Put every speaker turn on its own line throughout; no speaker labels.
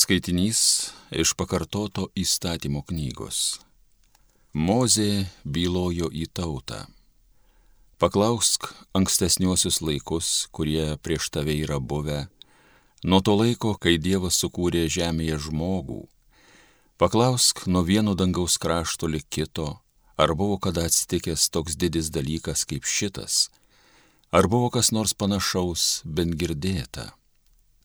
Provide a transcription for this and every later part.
Skaitinys iš pakartoto įstatymo knygos. Mozė bylojo į tautą. Paklausk ankstesniuosius laikus, kurie prieš tave yra buvę, nuo to laiko, kai Dievas sukūrė žemėje žmogų. Paklausk nuo vieno dangaus krašto lik kito, ar buvo kada atsitikęs toks didis dalykas kaip šitas, ar buvo kas nors panašaus bent girdėta.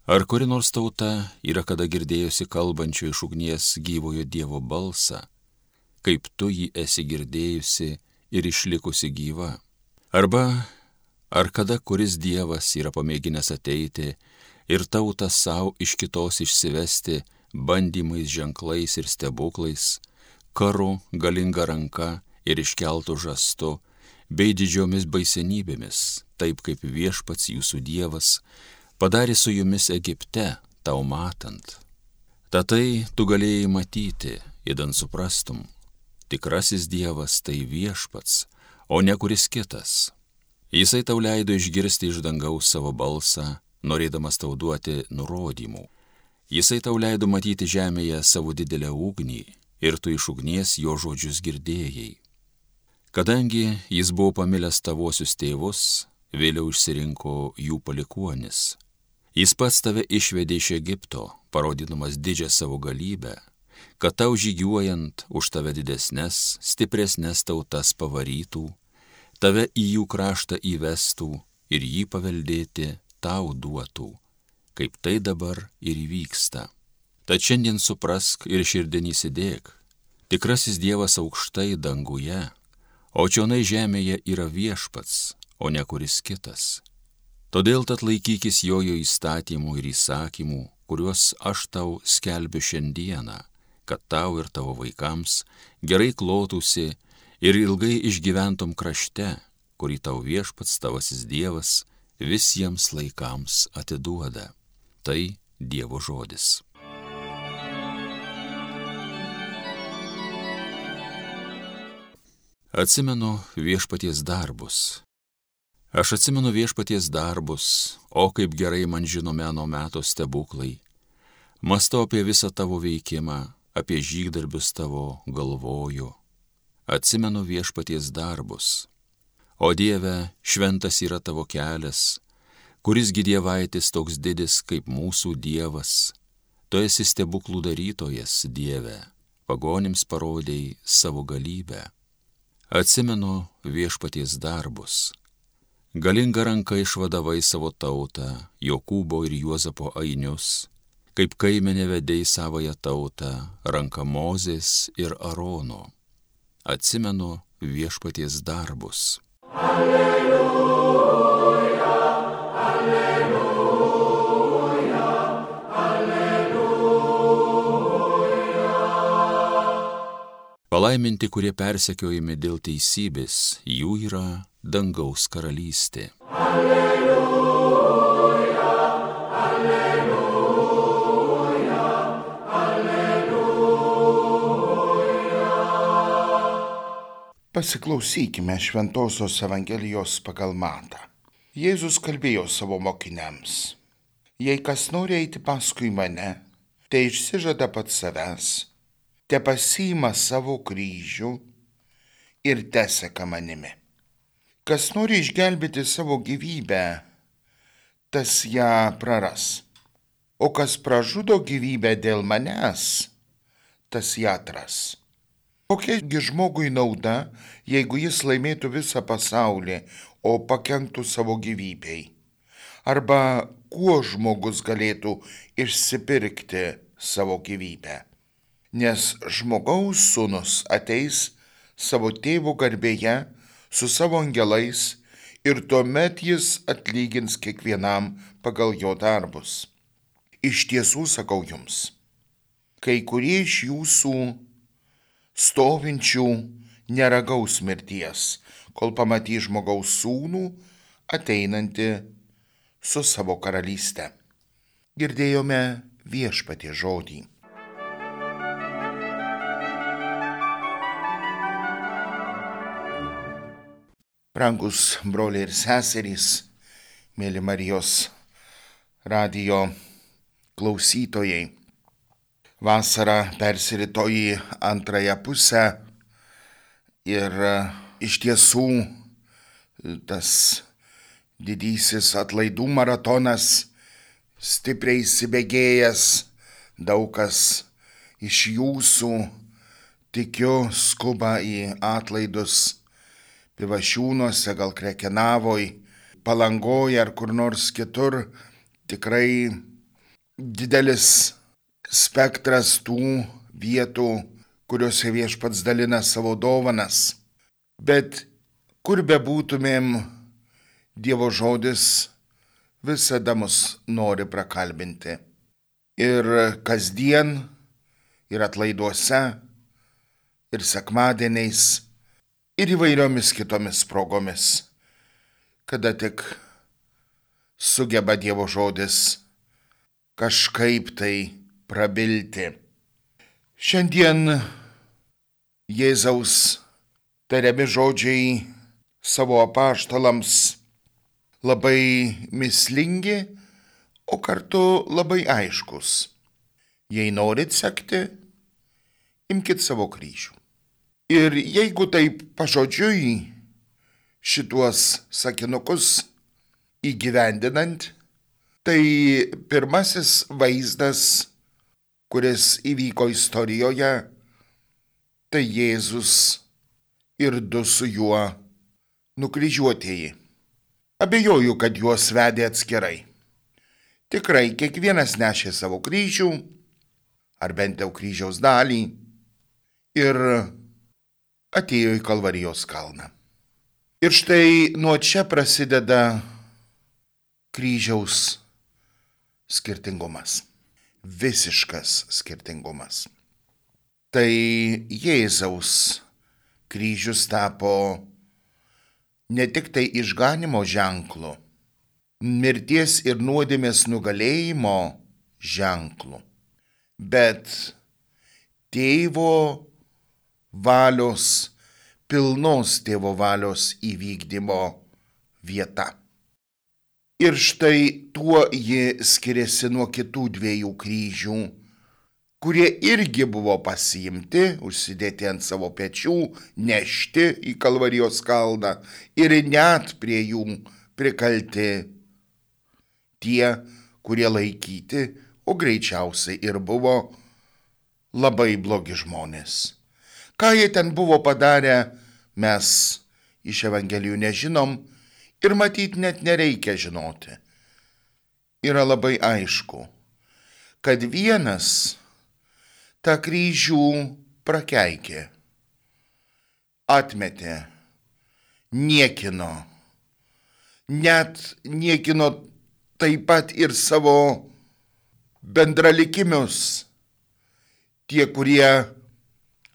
Ar kuri nors tauta yra kada girdėjusi kalbančio iš ugnies gyvojo Dievo balsą, kaip tu jį esi girdėjusi ir išlikusi gyva? Arba ar kada kuris Dievas yra pamėginęs ateiti ir tautą savo iš kitos išsivesti bandymais, ženklais ir stebuklais, karu, galinga ranka ir iškeltų žastu, bei didžiomis baisenybėmis, taip kaip viešpats jūsų Dievas padarė su jumis Egipte, tau matant. Tatai tu galėjai matyti, įdant suprastum, tikrasis Dievas tai viešpats, o ne kuris kitas. Jisai tau leido išgirsti iš dangaus savo balsą, norėdamas tau duoti nurodymų. Jisai tau leido matyti žemėje savo didelę ugnį ir tu iš ugnies jo žodžius girdėjai. Kadangi jis buvo pamilęs tavosius tėvus, vėliau išsirinko jų palikuonis Jis pats tave išvedė iš Egipto, parodydamas didžią savo galybę, kad tau žygiuojant už tave didesnės, stipresnės tautas pavarytų, tave į jų kraštą įvestų ir jį paveldėti tau duotų, kaip tai dabar ir įvyksta. Tad šiandien suprask ir širdinį įsidėk, tikrasis Dievas aukštai danguje, o čionai žemėje yra viešpats, o ne kuris kitas Todėl tad laikykis jojo įstatymų ir įsakymų, kuriuos aš tau skelbiu šiandieną, kad tau ir tavo vaikams gerai klotųsi ir ilgai išgyventum krašte, kurį tau viešpats tavasis Dievas visiems laikams atiduoda. Tai Dievo žodis. Atsimenu viešpaties darbus Aš atsimenu viešpaties darbus, o kaip gerai man žinomi ano meto stebuklai. Mastau apie visą tavo veikimą, apie žygdarbius tavo galvoju. Atsimenu viešpaties darbus. O Dieve, šventas yra tavo kelias, kuris gydievaitis toks didis kaip mūsų Dievas. Tu esi stebuklų darytojas, Dieve, pagonims parodėjai savo galybę. Atsimenu viešpaties darbus Galinga ranka išvadavai savo tautą, Jokūbo ir Juozapo ainius, kaip kaimenė vedėjai savoją tautą, ranka Mozės ir Arono. Atsimenu viešpaties darbus. Alleluja, Palaiminti, kurie persekiojami dėl teisybės, jų yra dangaus karalystė. Alleluja, alleluja,
alleluja. Pasiklausykime Šventojios Evangelijos pagal matą. Jėzus kalbėjo savo mokiniams. Jei kas nori eiti paskui mane, tai išsižada pats savęs, te pasiima savo kryžių ir teseka manimi. Kas nori išgelbėti savo gyvybę, tas ją praras. O kas pražudo gyvybę dėl manęs, tas ją atras. Kokiagi žmogui nauda, jeigu jis laimėtų visą pasaulį, o pakenktų savo gyvybei? Arba kuo žmogus galėtų išsipirkti savo gyvybę? Nes žmogaus sūnus ateis savo tėvų garbėje, su savo angelais ir tuomet jis atlygins kiekvienam pagal jo darbus. Iš tiesų sakau jums, kai kurie iš jūsų stovinčių neragaus mirties, kol pamatys žmogaus sūnų ateinantį su savo karalystė. Girdėjome viešpatie žodį. Brangus broliai ir seserys, mėly Marijos radijo klausytojai. Vasara persirito į antrąją pusę ir iš tiesų tas didysis atlaidų maratonas stipriai įsibėgėjęs, daug kas iš jūsų tikiu skuba į atlaidus pivašiūnuose, gal krekenavoj, palangoje ar kur nors kitur. Tikrai didelis spektras tų vietų, kuriuose viešpats dalina savo dovanas. Bet kur bebūtumėm, Dievo žodis visada mus nori prakalbinti. Ir kasdien, ir atlaiduose, ir sekmadieniais, ir įvairiomis kitomis progomis, kada tik sugeba Dievo žodis kažkaip tai prabilti. Šiandien Jėzaus tariami žodžiai savo apaštalams labai mislingi, o kartu labai aiškus. Jei norit sekti, imkite savo kryžių. Ir jeigu taip pažodžiui šituos sakinukus įgyvendinant, tai pirmasis vaizdas, kuris įvyko istorijoje, tai Jėzus ir du su juo nukryžiuotieji. Abejoju, kad juos vedė atskirai. Tikrai kiekvienas nešė savo kryžių, ar bent jau kryžiaus dalį, ir atėjo į Kalvarijos kalną. Ir štai nuo čia prasideda kryžiaus skirtingumas. Visiškas skirtingumas. Tai Jėzaus kryžius tapo ne tik tai išganimo ženklu, mirties ir nuodėmės nugalėjimo ženklu, bet tėvo valios, pilnos tėvo valios įvykdymo vieta. Ir štai tuo ji skiriasi nuo kitų dviejų kryžių kurie irgi buvo pasiimti, užsidėti ant savo pečių, nešti į Kalvarijos kalną ir net prie jų prikalti tie, kurie laikyti, o greičiausiai ir buvo labai blogi žmonės. Ką jie ten buvo padarę, mes iš Evangelijų nežinom ir matyt net nereikia žinoti. Yra labai aišku, kad vienas tą kryžių prakeikė, atmetė, niekino, net niekino taip pat ir savo bendralikimius, tie, kurie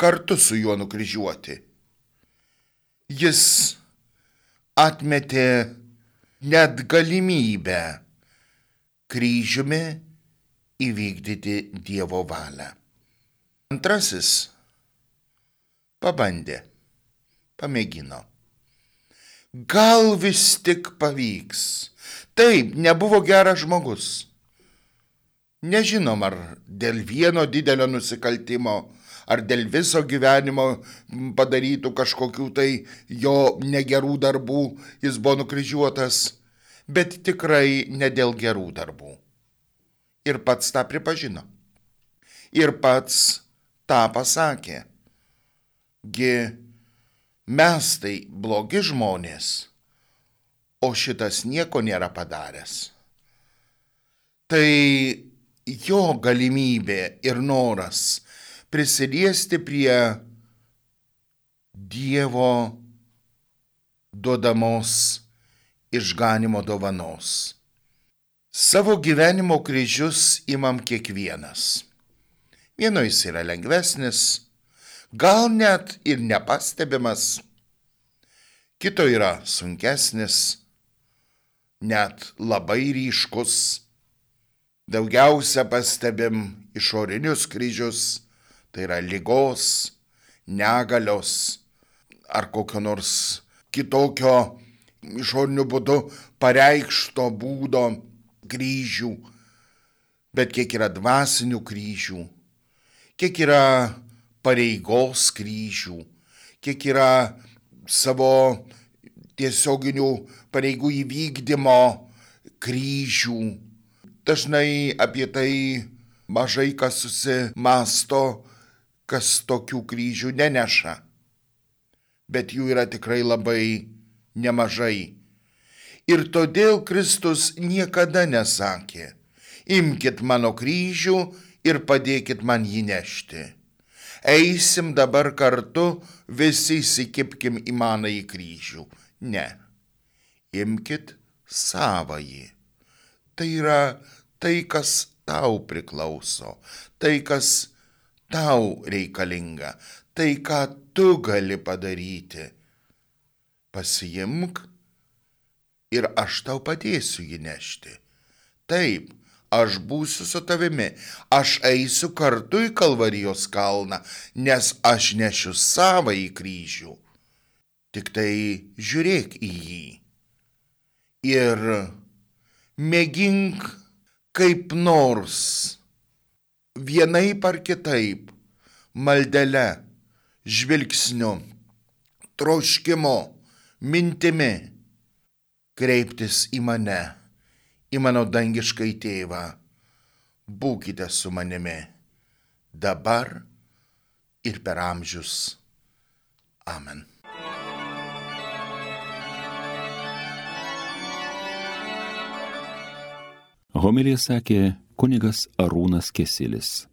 kartu su juo nukryžiuoti. Jis atmetė net galimybę kryžiumi įvykdyti Dievo valią. Antrasis pabandė, pamėgino. Gal vis tik pavyks. Taip, nebuvo geras žmogus. Nežinom, ar dėl vieno didelio nusikaltimo, ar dėl viso gyvenimo padarytų kažkokių tai jo negerų darbų jis buvo nukryžiuotas, bet tikrai ne dėl gerų darbų. Ir pats tą pripažino. Ir pats tą pasakė. Gi mes tai blogi žmonės, o šitas nieko nėra padaręs. Tai jo galimybė ir noras prisiliesti prie Dievo duodamos išganimo dovanos. Savo gyvenimo kryžius imam kiekvienas. Vieno jis yra lengvesnis, gal net ir nepastebimas, kito yra sunkesnis, net labai ryškus. Daugiausia pastebim išorinius kryžius, tai yra lygos, negalios ar kokio nors kitokio išoriniu būdu pareikšto būdo kryžių, bet kiek yra dvasinių kryžių kiek yra pareigos kryžių, kiek yra savo tiesioginių pareigų įvykdymo kryžių. Dažnai apie tai mažai kas susimasto, kas tokių kryžių neneša. Bet jų yra tikrai labai nemažai. Ir todėl Kristus niekada nesakė, imkite mano kryžių ir padėkit man jį nešti. Eisim dabar kartu, visi įsikipkim į maną į kryžių. Ne. Imkite savąjį. Tai yra tai, kas tau priklauso, tai, kas tau reikalinga, tai, ką tu gali padaryti. Pasiimk ir aš tau padėsiu jį nešti. Taip, aš būsiu su tavimi, aš eisiu kartu į Kalvarijos kalną, nes aš nešiu savo į kryžių. Tik tai žiūrėk į jį ir mėgink kaip nors vienaip ar kitaip maldele, žvilgsniu, troškimu, mintimi kreiptis į mane, į mano dangiškai tėvą. Būkite su manimi dabar ir per amžius. Amen.
Homilija sakė kunigas Arūnas Kesilis.